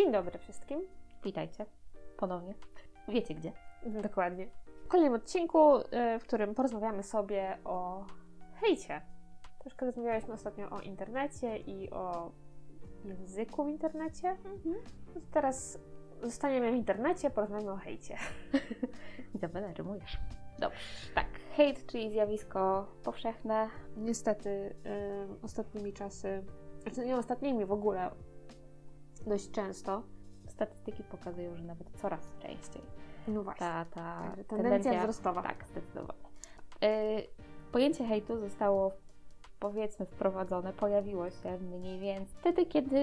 Dzień dobry wszystkim. Witajcie ponownie. Wiecie gdzie? Dokładnie. W kolejnym odcinku, y, w którym porozmawiamy sobie o hejcie. Troszkę rozmawialiśmy ostatnio o internecie i o języku w internecie. Mhm. No teraz zostaniemy w internecie, porozmawiamy o hejcie. Izabela, rymujesz. Dobrze, tak. Hejt, czyli zjawisko powszechne. Niestety y, ostatnimi czasy, znaczy nie ostatnimi w ogóle, dość często. Statystyki pokazują, że nawet coraz częściej. No właśnie. Ta, ta Także tendencja wzrostowa. Tak, zdecydowanie. Y, pojęcie hejtu zostało powiedzmy wprowadzone, pojawiło się mniej więcej wtedy, kiedy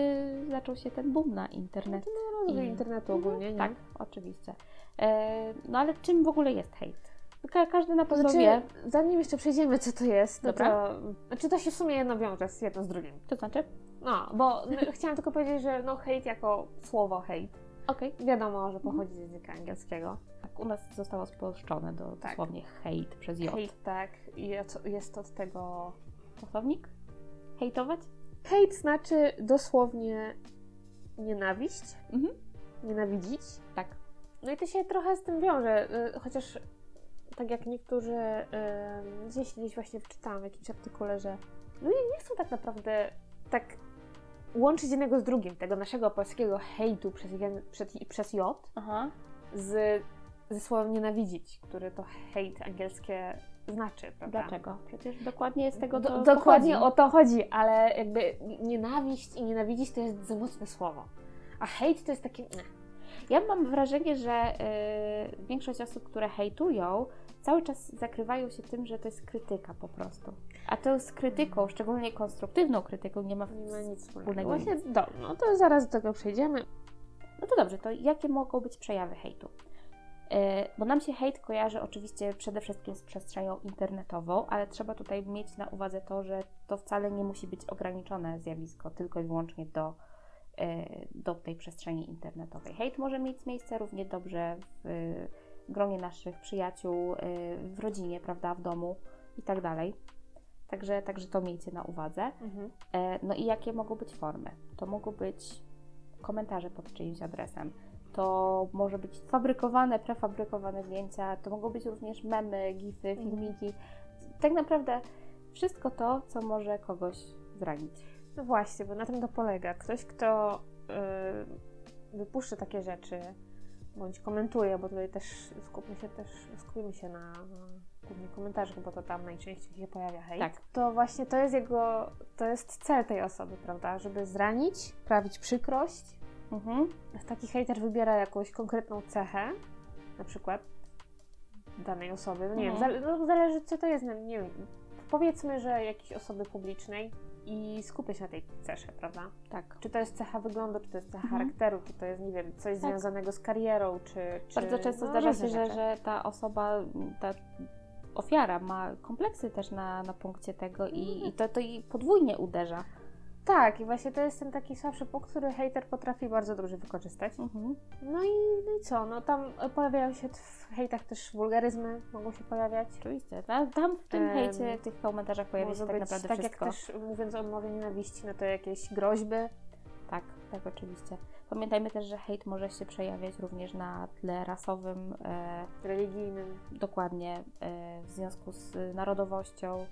zaczął się ten boom na internet. No, rozwój I- internetu ogólnie, nie? Tak, oczywiście. E, no ale czym w ogóle jest hejt? Ka- każdy na To pewno znaczy, wie. zanim jeszcze przejdziemy, co to jest, no Dobra. to... Znaczy, to się w sumie jedno wiąże z jedno z drugim. To znaczy? No, bo chciałam tylko powiedzieć, że no hejt jako słowo hejt, Okej. wiadomo, że pochodzi z języka angielskiego. Tak, u nas zostało spolszczone do Tak. dosłownie hejt przez J. Hejt, tak, i jest- jest od tego... Czasownik? Hejtować? Hejt znaczy dosłownie nienawiść, Mhm. nienawidzić. Tak. No i to się trochę z tym wiąże, y, chociaż tak jak niektórzy, y, gdzieś kiedyś właśnie wczytałam w jakimś artykule, że ludzie nie chcą tak naprawdę tak łączyć jednego z drugim, tego naszego polskiego hejtu przez, przed- przez J Aha. z, ze słowem nienawidzić, które to hejt angielskie znaczy, prawda? Dlaczego? Przecież dokładnie z tego Do, dokładnie pochodzi. o to chodzi, ale jakby nienawiść i nienawidzić to jest za mocne słowo. A hejt to jest takie... Ja mam wrażenie, że y, większość osób, które hejtują, cały czas zakrywają się tym, że to jest krytyka po prostu. A to z krytyką, szczególnie konstruktywną krytyką, nie ma, Nie ma nic wspólnego. Właśnie, do, no to zaraz do tego przejdziemy. No to dobrze, to jakie mogą być przejawy hejtu? E, Bo nam się hejt kojarzy oczywiście przede wszystkim z przestrzenią internetową, ale trzeba tutaj mieć na uwadze to, że to wcale nie musi być ograniczone zjawisko tylko i wyłącznie do, e, do tej przestrzeni internetowej. Hejt może mieć miejsce równie dobrze w gronie naszych przyjaciół, e, w rodzinie, prawda, w domu i tak dalej. Także, także to miejcie na uwadze. E, No i jakie mogą być formy? To mogą być komentarze pod czyimś adresem. To może być fabrykowane, prefabrykowane zdjęcia, to mogą być również memy, gify, Mhm. filmiki. Tak naprawdę wszystko to, co może kogoś zranić. No właśnie, bo na tym to polega. Ktoś, kto y, wypuszcza takie rzeczy, bądź komentuje, bo tutaj też skupmy się też, skupimy się na, na głównie komentarzach, bo to tam najczęściej się pojawia hejt. Tak. To właśnie to jest jego, to jest cel tej osoby, prawda? Żeby zranić, sprawić przykrość. Mhm. Taki hejter wybiera jakąś konkretną cechę, na przykład danej osoby. No nie Mhm. wiem, zale- no, zależy co to jest, no nie wiem. Powiedzmy, że jakiejś osoby publicznej i skupia się na tej cesze, prawda? Tak. Czy to jest cecha wyglądu, czy to jest cecha Mhm. charakteru, czy to jest, nie wiem, coś Tak. związanego z karierą, czy... czy Bardzo często no, zdarza się, że, że ta osoba, ta ofiara ma kompleksy też na, na punkcie tego i, i to, to jej podwójnie uderza. Tak, i właśnie to jest ten taki słabszy punkt, który hejter potrafi bardzo dobrze wykorzystać. Mhm. No i, no i co? No tam pojawiają się w hejtach też wulgaryzmy, mogą się pojawiać. Oczywiście. Tam, tam w tym hejcie, w tych komentarzach pojawia się tak naprawdę tak wszystko. jak też mówiąc o mowie nienawiści, no to jakieś groźby. Tak, tak, oczywiście. Pamiętajmy też, że hejt może się przejawiać również na tle rasowym, e, religijnym, dokładnie e, w związku z narodowością.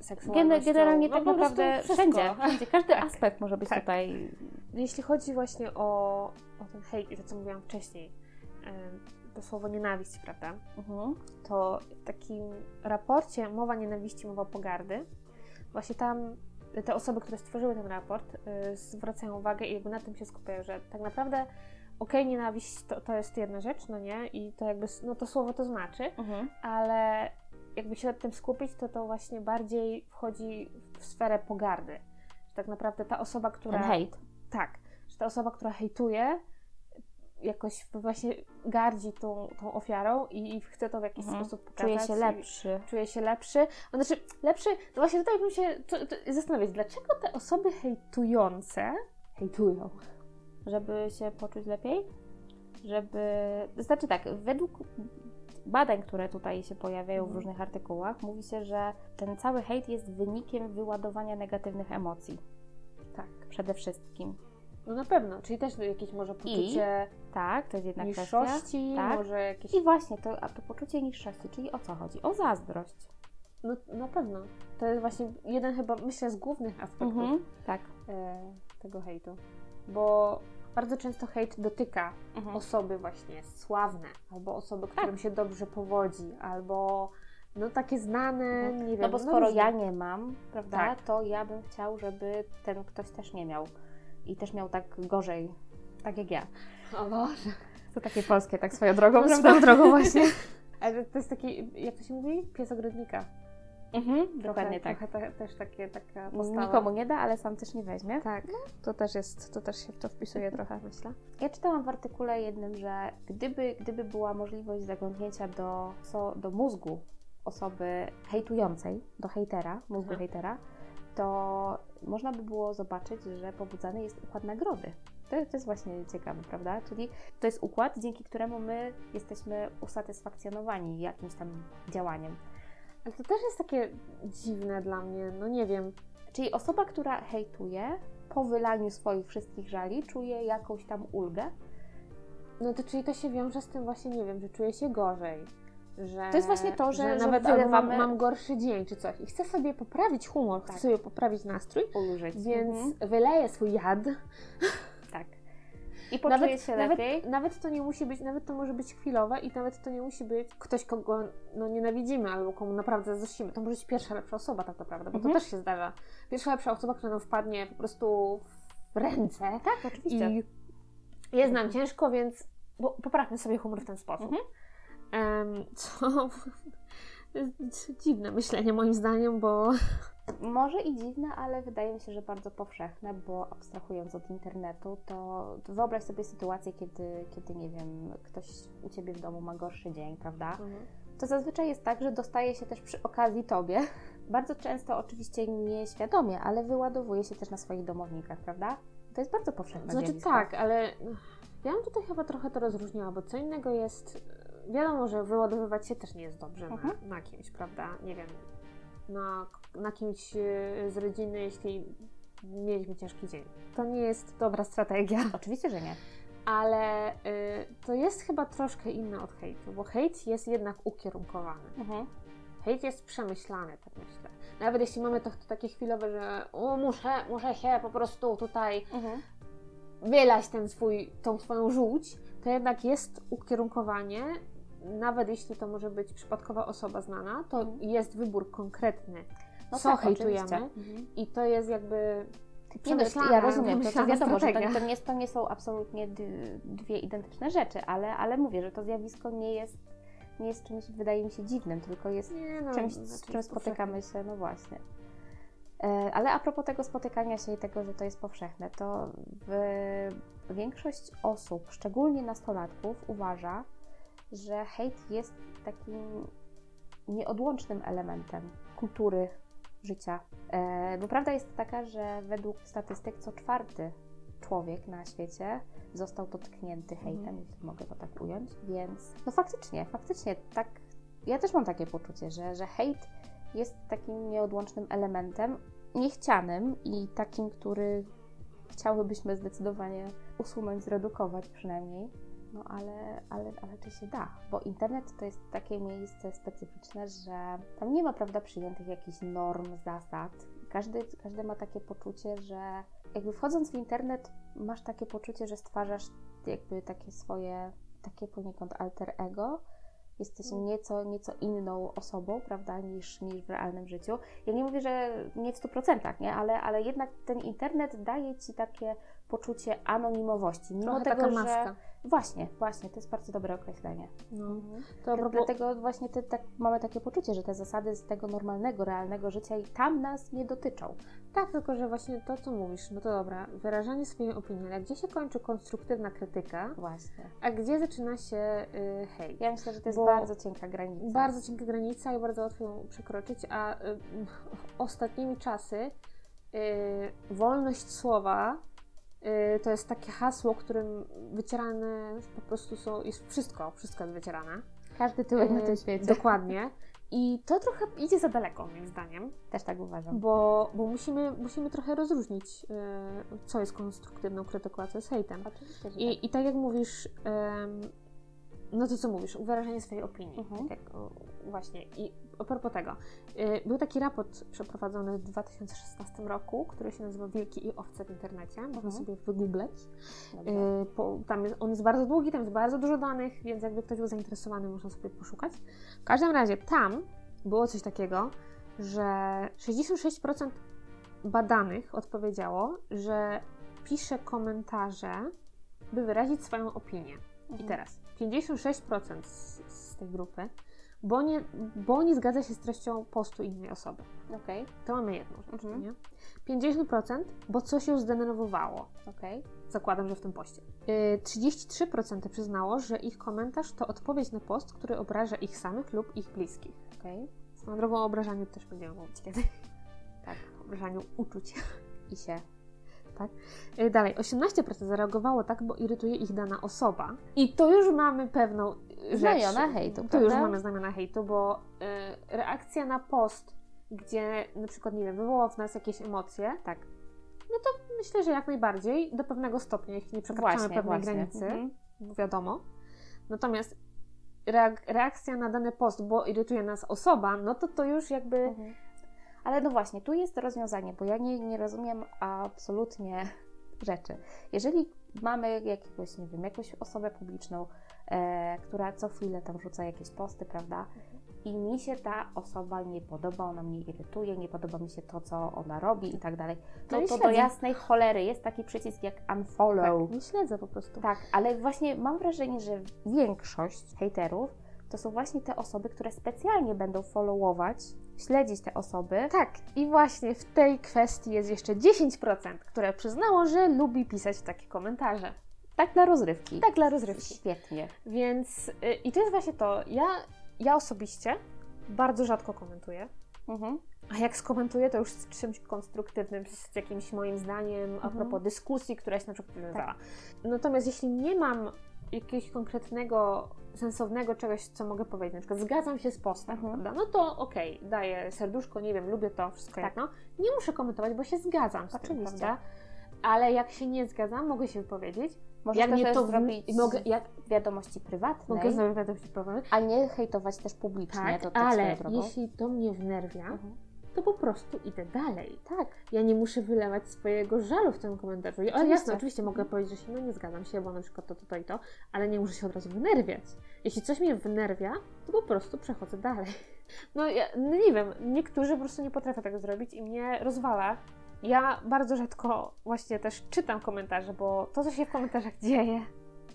Seksualnością. Gen- generalnie no, tak prostu naprawdę wszędzie, wszędzie. Każdy Tak, aspekt może być tak. tutaj. Jeśli chodzi właśnie o, o ten hejt i to, co mówiłam wcześniej, to słowo nienawiść, prawda? Mhm. To w takim raporcie Mowa nienawiści, mowa pogardy, właśnie tam te osoby, które stworzyły ten raport, y, zwracają uwagę i jakby na tym się skupiają, że tak naprawdę okej, nienawiść to, to jest jedna rzecz, no nie? I to jakby, no to słowo to znaczy, Mhm. ale jakby się nad tym skupić, to to właśnie bardziej wchodzi w sferę pogardy. Że tak naprawdę ta osoba, która... Ten hejt. Tak, że ta osoba, która hejtuje, jakoś właśnie gardzi tą, tą ofiarą i, i chce to w jakiś Mhm. sposób Czuje pokazać się i lepszy. Czuje się lepszy. No, znaczy, lepszy, no właśnie tutaj bym się to, to zastanawiać, dlaczego te osoby hejtujące hejtują? Żeby się poczuć lepiej? Żeby. Znaczy tak, według badań, które tutaj się pojawiają w Mhm. różnych artykułach, mówi się, że ten cały hejt jest wynikiem wyładowania negatywnych emocji. Tak. Przede wszystkim. No na pewno, czyli też jakieś może poczucie Tak, to jest jedna kwestia. niższości, tak. może jakieś... I właśnie to, a to poczucie niższości, czyli o co chodzi? O zazdrość. No na pewno. To jest właśnie jeden chyba, myślę, z głównych aspektów Mhm. Tak. e, tego hejtu. Bo bardzo często hejt dotyka Mhm. osoby właśnie sławne, albo osoby, którym się dobrze powodzi, albo no takie znane, nie wiem. No bo skoro różne. ja nie mam, prawda, Tak. to ja bym chciał, żeby ten ktoś też nie miał. I też miał tak gorzej, tak jak ja. O Boże. To takie polskie, tak swoją drogą, No, prawda? swoją drogą właśnie. Ale to jest taki, jak to się mówi? Pies ogrodnika. Mhm, dokładnie trochę, tak. Trochę ta, też takie, taka postawa. Nikomu nie da, ale sam też nie weźmie. Tak. To też jest, to też się w to wpisuje trochę, myślę. Ja czytałam w artykule jednym, że gdyby, gdyby była możliwość zaglądnięcia do, do mózgu osoby hejtującej, do hejtera, mózgu Mhm. hejtera, to można by było zobaczyć, że pobudzany jest układ nagrody. To, to jest właśnie ciekawe, prawda? Czyli to jest układ, dzięki któremu my jesteśmy usatysfakcjonowani jakimś tam działaniem. Ale to też jest takie dziwne dla mnie, no nie wiem. Czyli osoba, która hejtuje, po wylaniu swoich wszystkich żali, czuje jakąś tam ulgę. No to czyli to się wiąże z tym właśnie, nie wiem, że czuję się gorzej. Że, To jest właśnie to, że- że nawet albo mam, mam gorszy dzień czy coś i chcę sobie poprawić humor, Tak. chcę sobie poprawić nastrój, Ulżyć. więc Mhm. wyleję swój jad. I poczuje Nawet, się nawet, lepiej. nawet to nie musi być, nawet to może być chwilowe i nawet to nie musi być ktoś, kogo no, nienawidzimy albo komu naprawdę zazdrościmy. To może być pierwsza lepsza osoba tak naprawdę, bo Mhm. to też się zdarza. Pierwsza lepsza osoba, która nam wpadnie po prostu w ręce Tak, oczywiście. i jest nam ciężko, więc bo, poprawmy sobie humor w ten sposób. Mhm. Em, co to jest dziwne myślenie moim zdaniem, bo Może i dziwne, ale wydaje mi się, że bardzo powszechne, bo abstrahując od internetu, to wyobraź sobie sytuację, kiedy, kiedy nie wiem, ktoś u Ciebie w domu ma gorszy dzień, prawda? To zazwyczaj jest tak, że dostaje się też przy okazji Tobie. Bardzo często oczywiście nieświadomie, ale wyładowuje się też na swoich domownikach, prawda? To jest bardzo powszechne Znaczy zjawisko. tak, ale ja bym tutaj chyba trochę to rozróżniała, bo co innego jest, wiadomo, że wyładowywać się też nie jest dobrze Mhm. na, na kimś, prawda? Nie wiem, na, na kimś e, z rodziny, jeśli mieliśmy ciężki dzień. To nie jest dobra strategia, Oczywiście, że nie. ale y, to jest chyba troszkę inne od hejtu, bo hejt jest jednak ukierunkowany. Mhm. Hejt jest przemyślany, tak myślę. Nawet jeśli mamy to, to takie chwilowe, że o, muszę, muszę się po prostu tutaj Mhm. wylać ten swój, tą swoją żółć, to jednak jest ukierunkowanie, nawet jeśli to może być przypadkowa osoba znana, to Mhm. jest wybór konkretny, No co tak, hejtujemy. Mhm. i to jest jakby Nie, przemyślana, ja rozumiem, to, to wiadomo, że to, to, nie, to nie są absolutnie dwie identyczne rzeczy, ale, ale mówię, że to zjawisko nie jest, nie jest czymś, wydaje mi się, dziwnym, tylko jest Nie, no, czymś, z znaczy czym spotykamy się, no właśnie. E, Ale a propos tego spotykania się i tego, że to jest powszechne, to w, większość osób, szczególnie nastolatków, uważa, że hejt jest takim nieodłącznym elementem kultury życia. E, bo prawda jest taka, że według statystyk co czwarty człowiek na świecie został dotknięty hejtem, Mhm. jeśli mogę to tak ująć. Więc no faktycznie, faktycznie tak. Ja też mam takie poczucie, że, że hejt jest takim nieodłącznym elementem, niechcianym i takim, który chciałybyśmy zdecydowanie usunąć, zredukować przynajmniej. No ale, ale, ale czy się da? Bo internet to jest takie miejsce specyficzne, że tam nie ma, prawda, przyjętych jakichś norm, zasad. Każdy, każdy ma takie poczucie, że jakby wchodząc w internet masz takie poczucie, że stwarzasz jakby takie swoje, takie poniekąd alter ego. Jesteś Mm. nieco, nieco inną osobą, prawda, niż, niż w realnym życiu. Ja nie mówię, że nie w 100%, nie? Ale, ale jednak ten internet daje Ci takie poczucie anonimowości. Mimo Trochę tego, taka że... maska. Właśnie, właśnie, to jest bardzo dobre określenie. No. Mhm. To propos, Dlatego właśnie te, tak, mamy takie poczucie, że te zasady z tego normalnego, realnego życia i tam nas nie dotyczą. tak, tylko że właśnie to, co mówisz, no to dobra, wyrażanie swojej opinii, ale gdzie się kończy konstruktywna krytyka, Właśnie. a gdzie zaczyna się y, hejt? Ja myślę, że to jest Bo bardzo cienka granica. Bardzo cienka granica i bardzo łatwo ją przekroczyć, a y, ostatnimi czasy y, wolność słowa to jest takie hasło, którym wycierane po prostu są, jest wszystko, wszystko jest wycierane. Każdy tyłek na Y, tym świecie. Dokładnie. I to trochę idzie za daleko, moim zdaniem. Też tak uważam. Bo, bo musimy, musimy trochę rozróżnić, yy, co jest konstruktywną krytyką, a co jest hejtem. Oczywiście, I, I tak jak mówisz, no to co mówisz, wyrażenie swojej opinii. Mhm. Tak jak, o, właśnie. I a propos tego, yy, był taki raport przeprowadzony w 2016 roku, który się nazywa Wilki i owce w internecie. Można Mhm. sobie wygoogleć. Yy, po, tam jest, on jest bardzo długi, tam jest bardzo dużo danych, więc jakby ktoś był zainteresowany, można sobie poszukać. W każdym razie tam było coś takiego, że 66% badanych odpowiedziało, że pisze komentarze, by wyrazić swoją opinię. I Mhm. teraz 56% z, z tej grupy, bo nie, bo nie zgadza się z treścią postu innej osoby. Okej, To mamy jedną rzecz, Mhm. nie? 50% bo coś ją zdenerwowało. okej. Zakładam, że w tym poście. Yy, 33% przyznało, że ich komentarz to odpowiedź na post, który obraża ich samych lub ich bliskich. Okej. Swoją drogą o obrażaniu też będziemy mówić kiedy. Tak. Obrażaniu uczuć. I się. Yy, Dalej, 18% zareagowało tak, bo irytuje ich dana osoba. I to już mamy pewną rzecz. Znamiona hejtu, To prawda? już mamy znamiona hejtu, bo yy, reakcja na post, gdzie na przykład, nie wiem, wywoła w nas jakieś emocje, Tak. no to myślę, że jak najbardziej, do pewnego stopnia, jeśli nie przekraczamy Właśnie, pewnej właśnie. granicy, Mhm. wiadomo. Natomiast reak- reakcja na dany post, bo irytuje nas osoba, no to to już jakby... Mhm. Ale no właśnie, tu jest rozwiązanie, bo ja nie, nie rozumiem absolutnie rzeczy. Jeżeli mamy jakiegoś, nie wiem, jakąś osobę publiczną, e, która co chwilę tam rzuca jakieś posty, prawda? I mi się ta osoba nie podoba, ona mnie irytuje, nie podoba mi się to, co ona robi i tak dalej. No To, i to do jasnej cholery jest taki przycisk jak unfollow. Tak, nie śledzę po prostu. Tak, ale właśnie mam wrażenie, że większość hejterów to są właśnie te osoby, które specjalnie będą followować, śledzić te osoby. Tak, i właśnie w tej kwestii jest jeszcze 10%, które przyznało, że lubi pisać takie komentarze. Tak dla rozrywki. Tak dla rozrywki. Świetnie. Więc, y, i to jest właśnie to, ja, ja osobiście bardzo rzadko komentuję. Mhm. A jak skomentuję, to już z czymś konstruktywnym, z jakimś moim zdaniem a Mhm. propos dyskusji, która się na przykład wywiązała. Natomiast jeśli nie mam jakiegoś konkretnego, sensownego czegoś, co mogę powiedzieć, na przykład zgadzam się z postem, Mhm. prawda? No to okej, daję serduszko, nie wiem, lubię to, wszystko Tak. jedno. Nie muszę komentować, bo się zgadzam z tym, Oczywiście. prawda? Ale jak się nie zgadzam, mogę się wypowiedzieć. Możesz jak nie to w- zrobić mogę, jak wiadomości prywatnej, mogę zrobić wiadomości prywatnej. a nie hejtować też publicznie. Tak, to tak ale jeśli to mnie wnerwia, Mhm. To po prostu idę dalej. Tak, Ja nie muszę wylewać swojego żalu w tym komentarzu. I, ale Oczywiście. jasne, oczywiście mogę powiedzieć, że się no nie zgadzam się, bo na przykład to, to, to i to, ale nie muszę się od razu wnerwiać. Jeśli coś mnie wnerwia, to po prostu przechodzę dalej. No, ja, no nie wiem, niektórzy po prostu nie potrafią tego zrobić i mnie rozwala. Ja bardzo rzadko właśnie też czytam komentarze, bo to, co się w komentarzach dzieje,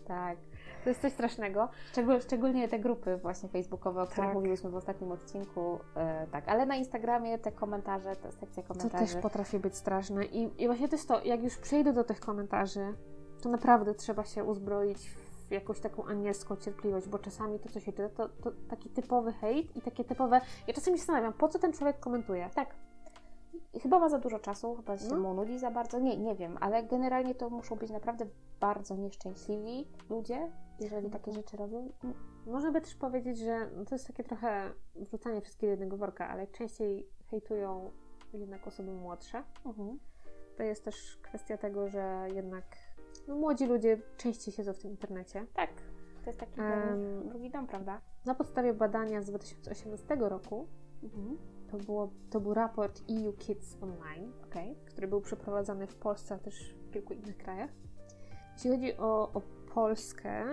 tak. To jest coś strasznego. Szczegól, szczególnie te grupy właśnie facebookowe, o których Tak. mówiłyśmy w ostatnim odcinku. E, tak, ale na Instagramie te komentarze, ta sekcja To komentarzy. też potrafi być straszne. I, I właśnie to jest to, jak już przejdę do tych komentarzy, to naprawdę trzeba się uzbroić w jakąś taką anielską cierpliwość, bo czasami to, co się czyta, to, to taki typowy hejt i takie typowe... Ja czasami się zastanawiam, po co ten człowiek komentuje? Tak. Chyba ma za dużo czasu, chyba się No. mu nudzi za bardzo. Nie, nie wiem, ale generalnie to muszą być naprawdę bardzo nieszczęśliwi ludzie, jeżeli takie rzeczy robią. Można by też powiedzieć, że to jest takie trochę wrzucanie wszystkich do jednego worka, ale częściej hejtują jednak osoby młodsze. Mhm. To jest też kwestia tego, że jednak no, młodzi ludzie częściej siedzą w tym internecie. Tak. To jest taki dom, drugi dom, prawda? Na podstawie badania z 2018 roku Mhm. To, było, to był raport EU Kids Online, Okej. który był przeprowadzany w Polsce, a też w kilku innych krajach. Jeśli chodzi o, o Polskę,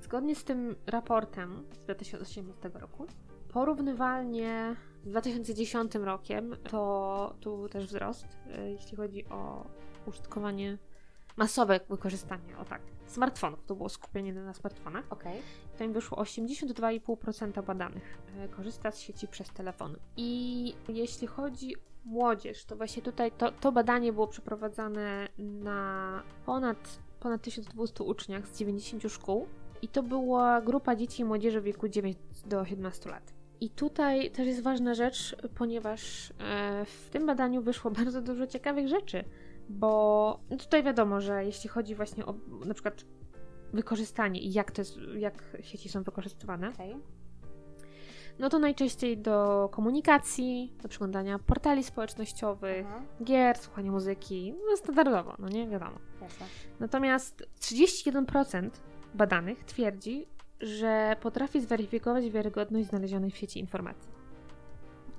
zgodnie z tym raportem z 2018 roku, porównywalnie z 2010 rokiem, to tu też wzrost, e, jeśli chodzi o użytkowanie, masowe wykorzystanie, o tak, smartfonów. To było skupienie na smartfonach. Okej. Tam wyszło 82,5% badanych e, korzysta z sieci przez telefony. I jeśli chodzi o młodzież, to właśnie tutaj to, to badanie było przeprowadzane na ponad, ponad 1200 uczniach z 90 szkół. I to była grupa dzieci i młodzieży w wieku 9 do 17 lat. I tutaj też jest ważna rzecz, ponieważ e, w tym badaniu wyszło bardzo dużo ciekawych rzeczy, bo no tutaj wiadomo, że jeśli chodzi właśnie o na przykład wykorzystanie i jak, to jest, jak sieci są wykorzystywane, Okej. no to najczęściej do komunikacji, do przeglądania portali społecznościowych, Aha, gier, słuchania muzyki, no standardowo, no nie wiadomo. jasne. Natomiast 31% badanych twierdzi, że potrafi zweryfikować wiarygodność znalezionych w sieci informacji.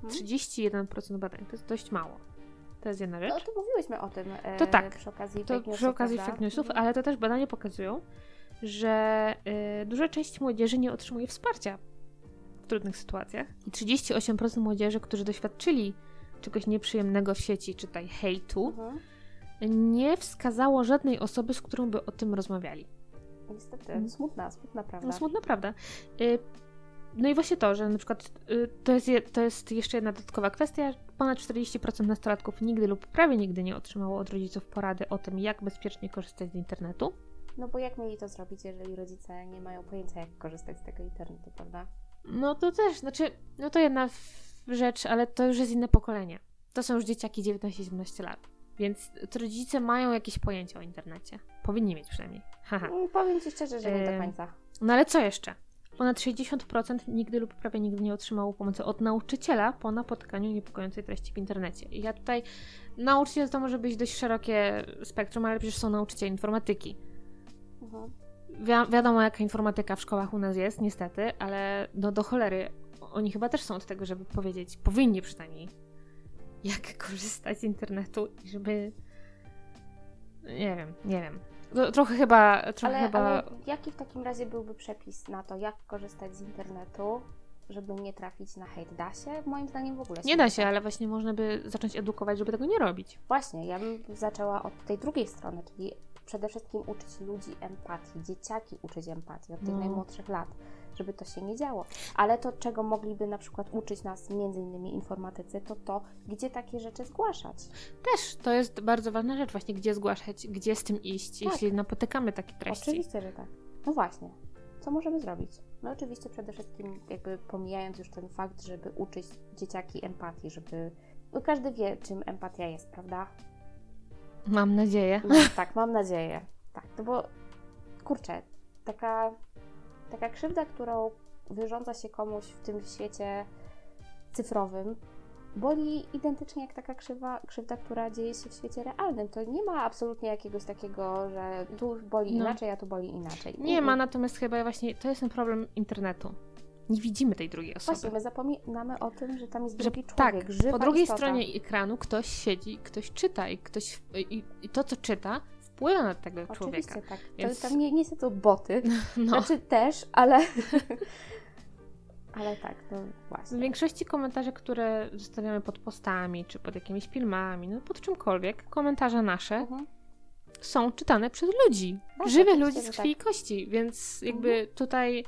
Mhm. 31% badań, to jest dość mało. To jest jedna rzecz. No to mówiłyśmy o tym e, To tak. przy okazji To fake newsów, przy okazji prawda? fake newsów, Mhm. ale to też badania pokazują, że y, duża część młodzieży nie otrzymuje wsparcia w trudnych sytuacjach. I 38% młodzieży, którzy doświadczyli czegoś nieprzyjemnego w sieci, czytaj hejtu, Mhm. nie wskazało żadnej osoby, z którą by o tym rozmawiali. Niestety, Mhm. smutna, smutna prawda. No smutna prawda. Y, No i właśnie to, że na przykład y, to jest, je, to jest jeszcze jedna dodatkowa kwestia. Ponad 40% nastolatków nigdy lub prawie nigdy nie otrzymało od rodziców porady o tym, jak bezpiecznie korzystać z internetu. No bo jak mieli to zrobić, jeżeli rodzice nie mają pojęcia, jak korzystać z tego internetu, prawda? No to też, znaczy, no to jedna rzecz, ale to już jest inne pokolenie. To są już dzieciaki 19-17 lat. Więc rodzice mają jakieś pojęcie o internecie. Powinni mieć przynajmniej. Haha. Mm, Powiem Ci szczerze, że nie do końca. No ale co jeszcze? Ponad 60% nigdy lub prawie nigdy nie otrzymało pomocy od nauczyciela po napotykaniu niepokojącej treści w internecie. I ja tutaj, nauczyciel to może być dość szerokie spektrum, ale przecież są nauczyciele informatyki. Mhm. Wi- wiadomo, jaka informatyka w szkołach u nas jest, niestety, ale no do cholery, oni chyba też są od tego, żeby powiedzieć, powinni przynajmniej, jak korzystać z internetu i żeby. Nie wiem, nie wiem. No, trochę chyba. Trochę Ale, chyba... ale jaki w takim razie byłby przepis na to, jak korzystać z internetu, żeby nie trafić na hejt? Da się? Moim zdaniem w ogóle Nie da się, ale właśnie można by zacząć edukować, żeby tego nie robić. Właśnie, ja bym zaczęła od tej drugiej strony, czyli przede wszystkim uczyć ludzi empatii, dzieciaki uczyć empatii od tych No. najmłodszych lat, żeby to się nie działo. Ale to, czego mogliby na przykład uczyć nas między innymi informatycy, to to, gdzie takie rzeczy zgłaszać. Też to jest bardzo ważna rzecz, właśnie gdzie zgłaszać, gdzie z tym iść, Tak. jeśli napotykamy takie treści. Oczywiście, że tak. No właśnie. Co możemy zrobić? No oczywiście przede wszystkim jakby pomijając już ten fakt, żeby uczyć dzieciaki empatii, żeby... No każdy wie, czym empatia jest, prawda? Mam nadzieję. No, tak, mam nadzieję. Tak, no bo kurczę, taka, taka krzywda, którą wyrządza się komuś w tym świecie cyfrowym, boli identycznie jak taka krzywa, krzywda, która dzieje się w świecie realnym. To nie ma absolutnie jakiegoś takiego, że tu boli No. inaczej, a tu boli inaczej. Nie ma, natomiast chyba właśnie to jest ten problem internetu. Nie widzimy tej drugiej osoby. Właśnie, my zapominamy o tym, że tam jest że drugi tak, człowiek, żywa po drugiej istota. stronie ekranu ktoś siedzi, ktoś czyta i, ktoś, i, i to, co czyta, wpływa na tego człowieka. Oczywiście tak. Więc- To, tam nie, nie są to boty. No. Znaczy też, ale... ale tak, no W właśnie. większości komentarzy, które zostawiamy pod postami, czy pod jakimiś filmami, no pod czymkolwiek, komentarze nasze Mhm. są czytane przez ludzi. Tak, oczywiście, ludzi z że krwi i tak. kości, więc jakby tutaj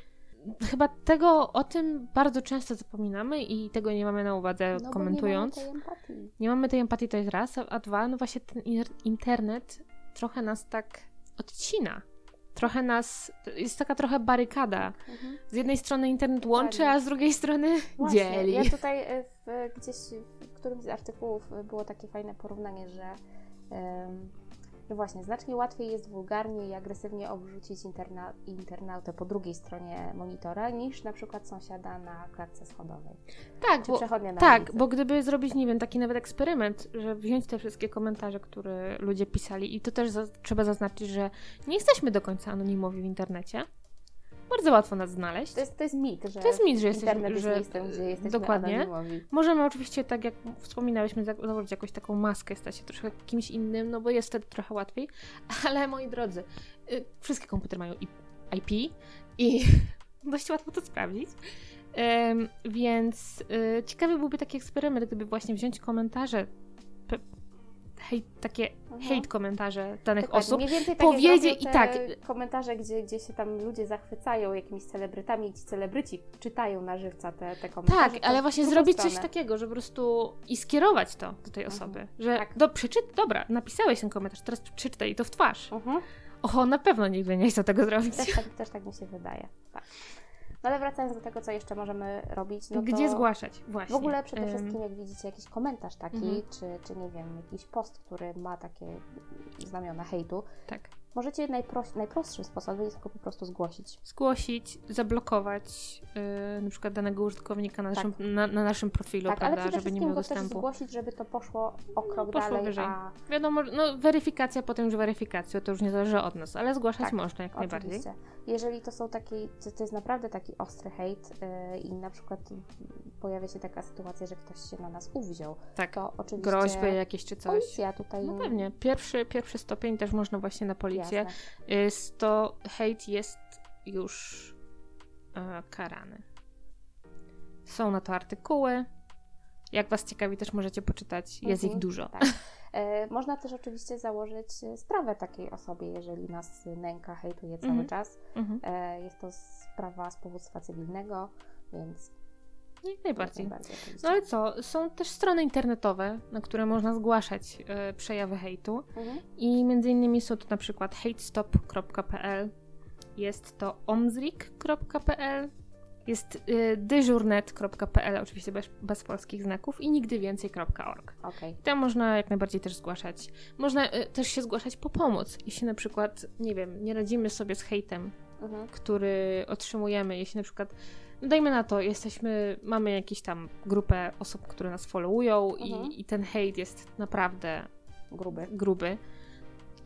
chyba tego, o tym bardzo często zapominamy i tego nie mamy na uwadze No, komentując. Nie mamy tej empatii. Nie mamy tej empatii, to jest raz, a- dwa, no właśnie ten in- internet trochę nas tak odcina. Trochę nas, jest taka trochę barykada. Mhm. Z jednej strony internet łączy, a z drugiej strony Właśnie, dzieli. Ja tutaj e, w, gdzieś w którymś z artykułów było takie fajne porównanie, że, że właśnie znacznie łatwiej jest wulgarnie i agresywnie obrzucić interna, internautę po drugiej stronie monitora niż na przykład sąsiada na klatce schodowej. Tak, Czy bo, przechodnia na tak, ulicy. bo gdyby zrobić, nie wiem, taki nawet eksperyment, że wziąć te wszystkie komentarze, które ludzie pisali i to też za, trzeba zaznaczyć, że nie jesteśmy do końca anonimowi w internecie. Bardzo łatwo nas znaleźć. To jest, to jest mit, że To jest mit, że jesteśmy, internet jest że miejscem, gdzie jesteśmy dokładnie. anonimowi. Możemy oczywiście, tak jak wspominałyśmy, za- założyć jakąś taką maskę, stać się troszkę kimś innym, no bo jest wtedy trochę łatwiej. Ale moi drodzy, y, wszystkie komputery mają IP i dość łatwo to sprawdzić. Więc y, ciekawy byłby taki eksperyment, gdyby właśnie wziąć komentarze, hejt, takie Mhm. hejt komentarze danych Dokładnie. osób. Mniej więcej powiedzie- i tak. komentarze, gdzie, gdzie się tam ludzie zachwycają jakimiś celebrytami i ci celebryci czytają na żywca te, te komentarze. Tak, ale właśnie zrobić coś takiego, że po prostu i skierować to do tej Mhm. osoby. Że Tak. do, przeczyt, dobra, napisałeś ten komentarz, teraz przeczytaj to w twarz. Mhm. Oho, na pewno nigdy nie chcę tego zrobić. Też, tak, też tak mi się wydaje. Tak. No ale wracając do tego, co jeszcze możemy robić, no Gdzie zgłaszać? Właśnie. w ogóle przede wszystkim, jak widzicie jakiś komentarz taki, Mhm. czy, czy nie wiem, jakiś post, który ma takie znamiona hejtu, Tak. Możecie najproś, najprostszym sposobem jest tylko po prostu zgłosić. Zgłosić, zablokować yy, na przykład danego użytkownika na naszym, na, na naszym profilu, Tak, ale prawda, przede żeby nie miał go też dostępu. zgłosić, żeby to poszło o krok poszło dalej, wyżej. a Wiadomo, no weryfikacja potem już weryfikacja, to już nie zależy od nas, ale zgłaszać Tak, można jak najbardziej. Oczywiście. Jeżeli to są takie, to, to jest naprawdę taki ostry hejt yy, i na przykład pojawia się taka sytuacja, że ktoś się na nas uwziął, Tak, to oczywiście groźby jakieś czy coś. policja tutaj... No pewnie. Pierwszy, pierwszy stopień też można właśnie na policję. Jasne. Jest to hejt jest już e, karany. Są na to artykuły. Jak Was ciekawi, też możecie poczytać. Jest Mhm, ich dużo. Tak. E, można też oczywiście założyć e, sprawę takiej osobie, jeżeli nas nęka, hejtuje cały Mhm. czas. Mhm. Jest to sprawa z powództwa cywilnego, więc Jak najbardziej. jak najbardziej. No ale co? Są też strony internetowe, na które można zgłaszać e, przejawy hejtu. Mhm. I między innymi są to na przykład hatestop.pl, jest to omzrik.pl, jest y, dyżurnet.pl, oczywiście bez, bez polskich znaków i nigdywięcej.org. Okej. Tam można jak najbardziej też zgłaszać. Można y, też się zgłaszać po pomoc, jeśli na przykład, nie wiem, nie radzimy sobie z hejtem, Mhm. który otrzymujemy, jeśli na przykład, no dajmy na to, jesteśmy, mamy jakieś tam grupę osób, które nas followują Mhm. i, i ten hejt jest naprawdę Gruby. gruby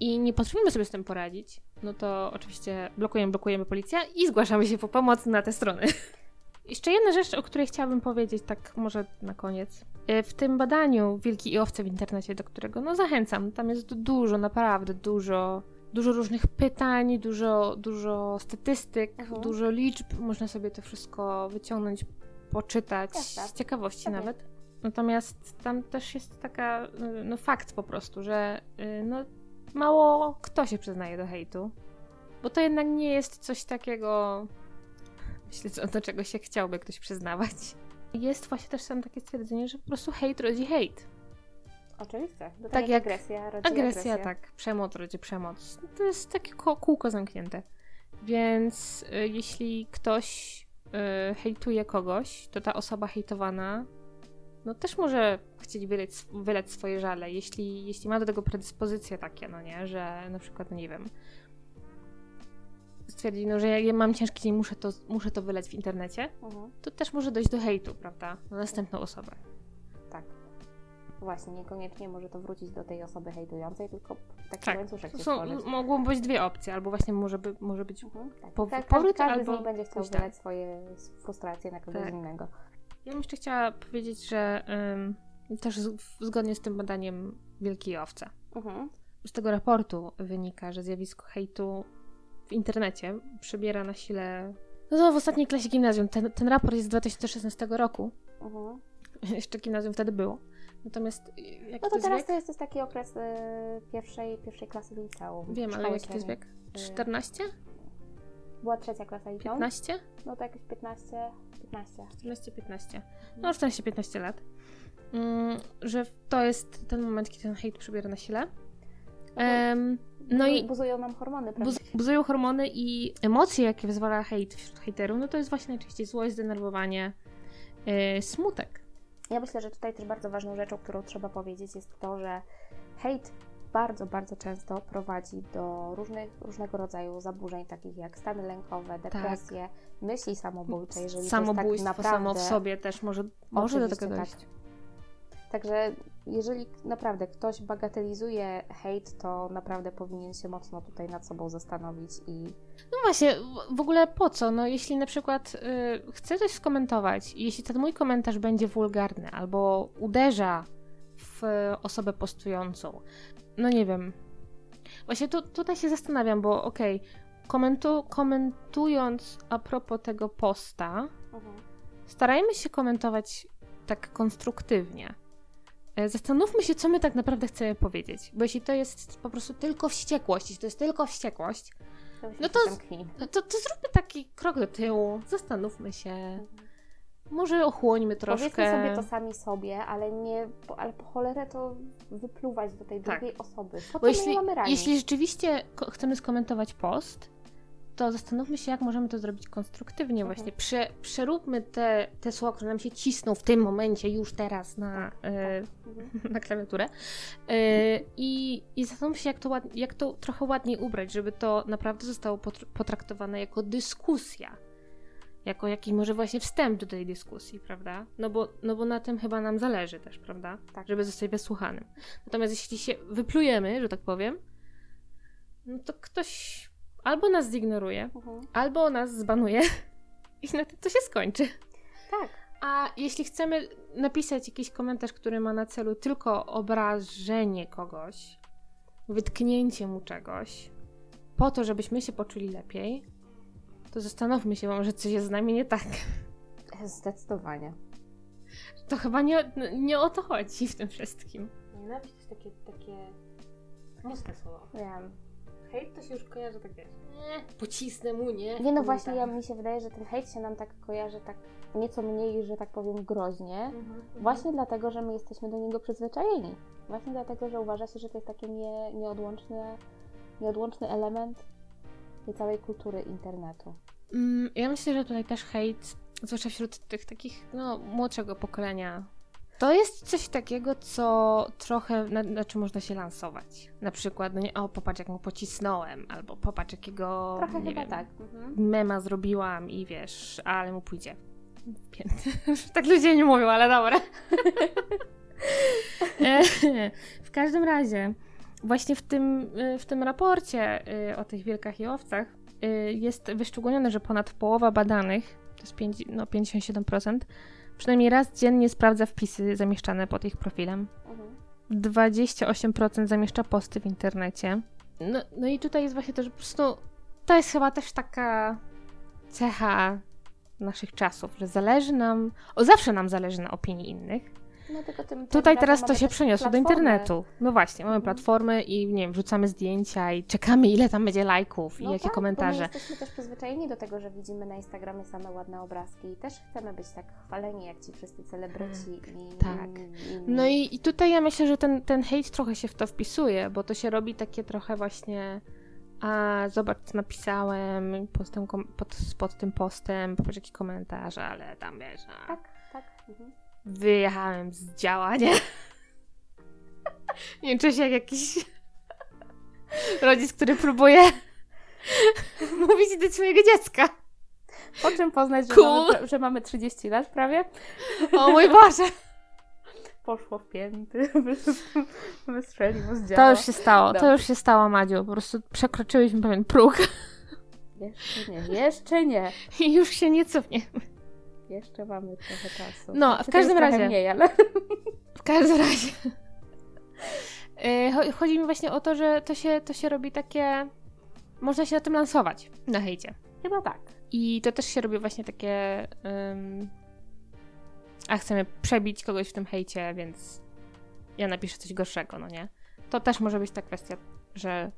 i nie potrafimy sobie z tym poradzić, no to oczywiście blokujemy, blokujemy policję i zgłaszamy się po pomoc na te strony. Jeszcze jedna rzecz, o której chciałabym powiedzieć, tak może na koniec. E, W tym badaniu Wilki i owce w internecie, do którego no zachęcam, tam jest dużo, naprawdę dużo, dużo różnych pytań, dużo, dużo statystyk, Mhm. dużo liczb. Można sobie to wszystko wyciągnąć, poczytać, Jasne. z ciekawości Pewnie. nawet. Natomiast tam też jest taka, y, no fakt po prostu, że y, no, mało kto się przyznaje do hejtu. Bo to jednak nie jest coś takiego, myślę, do czego się chciałby ktoś przyznawać. Jest właśnie też tam takie stwierdzenie, że po prostu hejt rodzi hejt. Oczywiście. Do Tak jak agresja rodzi Agresja, agresję. tak. Przemoc rodzi przemoc. To jest takie ko- kółko zamknięte. Więc y, jeśli ktoś y, hejtuje kogoś, to ta osoba hejtowana no też może chcieć wyleć, wyleć swoje żale, jeśli, jeśli ma do tego predyspozycje takie, no nie, że na przykład, no nie wiem, stwierdzi, no, że ja, ja mam ciężki dzień, muszę to, muszę to wyleć w internecie, Mhm. to też może dojść do hejtu, prawda, na następną osobę. Tak. Właśnie, niekoniecznie może to wrócić do tej osoby hejtującej, tylko taki Tak, łańcuszek się są, mogą być dwie opcje, albo właśnie może, by, może być Mhm, tak. po- Ka- powrót każdy albo z nich będzie chciał wylać swoje frustracje na kogoś Tak. innego. Ja bym jeszcze chciała powiedzieć, że ym, też z, zgodnie z tym badaniem Wielkiej Owce. Mhm. Z tego raportu wynika, że zjawisko hejtu w internecie przybiera na sile. No to w ostatniej klasie gimnazjum. Ten, ten raport jest z 2016 roku. Mhm. Jeszcze gimnazjum wtedy było. Natomiast y, jaki No to to teraz wiek? to jest, taki okres y, pierwszej, pierwszej klasy liceum. Wiem, ale jaki to jest wiek? 14? Była trzecia klasa liceum? 15? No to jakieś 15, 15. 14-15. No 14-15 lat. Mm, że to jest ten moment, kiedy ten hejt przybiera na sile. Em, no i Buzują nam hormony, prawda? Buz- buzują hormony i emocje, jakie wyzwala hejt wśród hejterów, no to jest właśnie najczęściej złość, zdenerwowanie, yy, smutek. Ja myślę, że tutaj też bardzo ważną rzeczą, którą trzeba powiedzieć, jest to, że hejt bardzo, bardzo często prowadzi do różnych, różnego rodzaju zaburzeń, takich jak stany lękowe, depresje, myśli samobójcze, jeżeli Samobójstwo to jest tak naprawdę... samo w sobie też może, może do tego tak. Także jeżeli naprawdę ktoś bagatelizuje hejt, to naprawdę powinien się mocno tutaj nad sobą zastanowić i No właśnie, w- ogóle po co? No jeśli na przykład y, chcę coś skomentować i jeśli ten mój komentarz będzie wulgarny albo uderza w osobę postującą, no nie wiem. Właśnie tu, tutaj się zastanawiam, bo okej, komentu, komentując a propos tego posta, starajmy się komentować tak konstruktywnie. E, Zastanówmy się, co my tak naprawdę chcemy powiedzieć. Bo jeśli to jest po prostu tylko wściekłość, jeśli to jest tylko wściekłość, No to no to, to zróbmy taki krok do tyłu, zastanówmy się, może ochłońmy troszkę. Powiedzmy sobie to sami sobie, ale nie, po- ale po cholerę to wypluwać do tej Tak. drugiej osoby. Po Bo jeśli, jeśli rzeczywiście chcemy skomentować post, to zastanówmy się, jak możemy to zrobić konstruktywnie Mhm. właśnie. Prze, przeróbmy te, te słowa, które nam się cisną w tym momencie, już teraz na, e, Mhm. na klawiaturę e, i, i zastanówmy się, jak to, ład, jak to trochę ładniej ubrać, żeby to naprawdę zostało potr- potraktowane jako dyskusja. Jako jakiś może właśnie wstęp do tej dyskusji, prawda? No bo, no bo na tym chyba nam zależy też, prawda? Tak. Żeby zostać wysłuchanym. Natomiast jeśli się wyplujemy, że tak powiem, no to ktoś albo nas zignoruje, Mhm. albo nas zbanuje i na tym to się skończy. Tak. A jeśli chcemy napisać jakiś komentarz, który ma na celu tylko obrażenie kogoś, wytknięcie mu czegoś, po to, żebyśmy się poczuli lepiej, to zastanówmy się, może coś jest z nami nie tak. Zdecydowanie. To chyba nie, nie o to chodzi w tym wszystkim. Nienawiść to jest takie, takie mocne słowo. Wiem. Hejt to się już kojarzy tak wiesz. Nie, pocisnę mu, nie? Nie no właśnie, ja, mi się wydaje, że ten hejt się nam tak kojarzy tak nieco mniej, że tak powiem, groźnie. Mhm. Właśnie dlatego, że my jesteśmy do niego przyzwyczajeni. Właśnie dlatego, że uważa się, że to jest taki nie, nieodłączny, nieodłączny element tej całej kultury internetu. Mm, ja myślę, że tutaj też hejt, zwłaszcza wśród tych takich, no, młodszego pokolenia, to jest coś takiego, co trochę, na, na czym można się lansować. Na przykład, no nie, o, popatrz, jak mu pocisnąłem, albo popatrz, jakiego, Trochę nie wiem, tak. Mhm. mema zrobiłam i wiesz, ale mu pójdzie. Pięty. tak ludzie nie mówią, ale dobra. E, w każdym razie, właśnie w tym, y, w tym raporcie y, o tych wilkach i owcach jest wyszczególnione, że ponad połowa badanych, to jest pięć, no 57%, przynajmniej raz dziennie sprawdza wpisy zamieszczane pod ich profilem. Mhm. 28% zamieszcza posty w internecie. No, no i tutaj jest właśnie to, że po prostu to jest chyba też taka cecha naszych czasów, że zależy nam, o zawsze nam zależy na opinii innych. No tylko tym Tutaj teraz to się przeniosło do internetu. No właśnie, mamy Mhm. platformy i nie wiem, wrzucamy zdjęcia i czekamy ile tam będzie lajków i No jakie tak, komentarze. Bo my jesteśmy też przyzwyczajeni do tego, że widzimy na Instagramie same ładne obrazki i też chcemy być tak chwaleni jak ci wszyscy celebryci i tak. inni- inni. No i, i tutaj ja myślę, że ten, ten hejt trochę się w to wpisuje, bo to się robi takie trochę właśnie a zobacz co napisałem pod tym, pod, pod tym postem, popatrz jaki komentarz, ale tam wiesz, a, Tak, tak. Mhm. Wyjechałem z działania. nie czuję się jak jakiś rodzic, który próbuje mówić do swojego dziecka. Po czym poznać, że, Cool. mamy, że mamy 30 lat prawie? O mój Boże! Poszło w pięty, wystrzeliło z działa. To już się stało, to już się stało, Madziu. Po prostu przekroczyłyśmy pewien próg Jeszcze nie, jeszcze nie. i już się nie cofniemy. Jeszcze mamy trochę czasu. No, w każdym razie. Mniej, ale... W każdym razie. Y, cho- Chodzi mi właśnie o to, że to się, to się robi takie. Można się na tym lansować, na hejcie. Chyba tak. I to też się robi właśnie takie. ym, a chcemy przebić kogoś w tym hejcie, więc ja napiszę coś gorszego, no nie? To też może być ta kwestia, że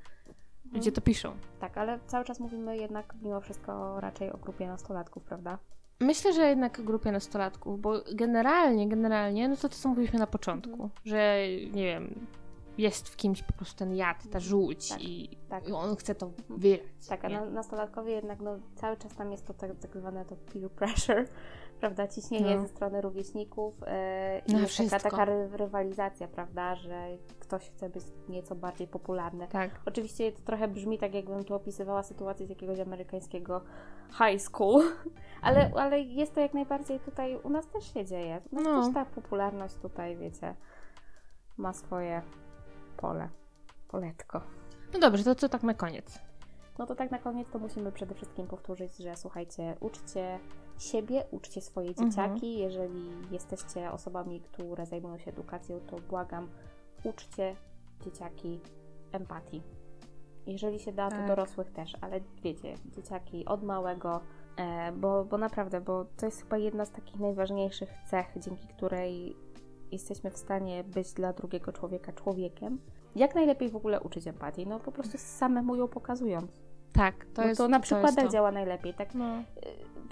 ludzie to piszą. Tak, ale cały czas mówimy jednak mimo wszystko raczej o grupie nastolatków, prawda? Myślę, że jednak grupie nastolatków, bo generalnie, generalnie, no to to co mówiliśmy na początku, że nie wiem, jest w kimś po prostu ten jad, ta żółć Tak, i, tak. on chce to wylać. Tak, a nie? na, nastolatkowie jednak no, cały czas tam jest to tak, tak zwane to peer pressure, prawda? Ciśnienie No. ze strony rówieśników yy, i jest taka, wszystko. taka ry- rywalizacja, prawda? Że ktoś chce być nieco bardziej popularny. Tak. Oczywiście to trochę brzmi tak, jakbym tu opisywała sytuację z jakiegoś amerykańskiego high school, ale, ale jest to jak najbardziej tutaj, u nas też się dzieje. U nas No. też ta popularność tutaj, wiecie, ma swoje pole, poletko. No dobrze, to co tak na koniec? No to tak na koniec to musimy przede wszystkim powtórzyć, że słuchajcie, uczcie siebie, uczcie swoje Mhm. dzieciaki. Jeżeli jesteście osobami, które zajmują się edukacją, to błagam, uczcie dzieciaki empatii. Jeżeli się da, to Tak. dorosłych też, ale wiecie, dzieciaki od małego, e, bo, bo naprawdę, bo to jest chyba jedna z takich najważniejszych cech, dzięki której jesteśmy w stanie być dla drugiego człowieka człowiekiem. Jak najlepiej w ogóle uczyć empatii? No po prostu samemu ją pokazując. Tak, to To, jest to na przykładach to. działa najlepiej. Tak, No.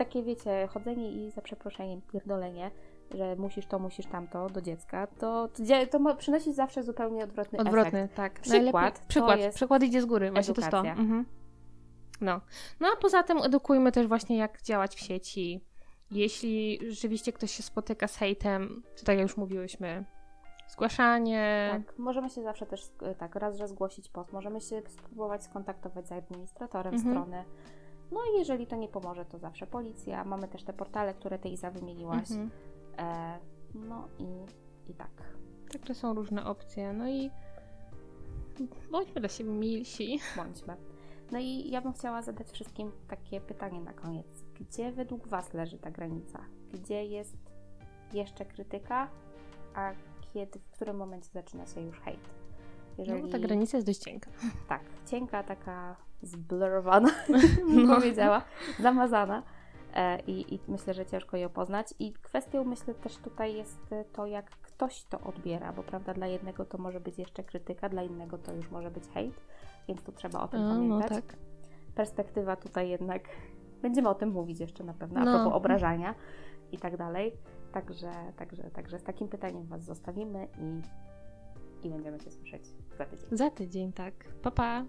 Takie wiecie, chodzenie i za przeproszeniem pierdolenie, że musisz to, musisz tamto do dziecka, to, to, ma, przynosi zawsze zupełnie odwrotny, Odwrotny, efekt. tak. Przykład Najlepiej- przykład, przykład idzie z góry, właśnie to jest to. Mhm. No. no a poza tym edukujmy też właśnie jak działać w sieci. Jeśli rzeczywiście ktoś się spotyka z hejtem, to tak jak już mówiłyśmy, zgłaszanie. Tak, możemy się zawsze też sk- tak raz, że zgłosić post, możemy się spróbować skontaktować z administratorem Mhm. strony. No i jeżeli to nie pomoże, to zawsze policja. Mamy też te portale, które ty Iza wymieniłaś. Mhm. E, no i, i tak. Tak, to są różne opcje. No i bądźmy dla siebie milsi. Bądźmy. No i ja bym chciała zadać wszystkim takie pytanie na koniec. Gdzie według Was leży ta granica? Gdzie jest jeszcze krytyka, a kiedy, w którym momencie zaczyna się już hejt? No, ta granica jest dość cienka. Tak, cienka, taka zblurowana, bym No. powiedziała, zamazana. E, i, I myślę, że ciężko ją poznać. I kwestią, myślę, też tutaj jest e, to, jak ktoś to odbiera, bo prawda, dla jednego to może być jeszcze krytyka, dla innego to już może być hejt, więc tu trzeba o tym A, no pamiętać. tak. Perspektywa tutaj jednak, będziemy o tym mówić jeszcze na pewno, a No. propos obrażania i tak dalej. Także, także, także z takim pytaniem Was zostawimy i, i będziemy się słyszeć za tydzień. Za tydzień, tak. Pa, pa.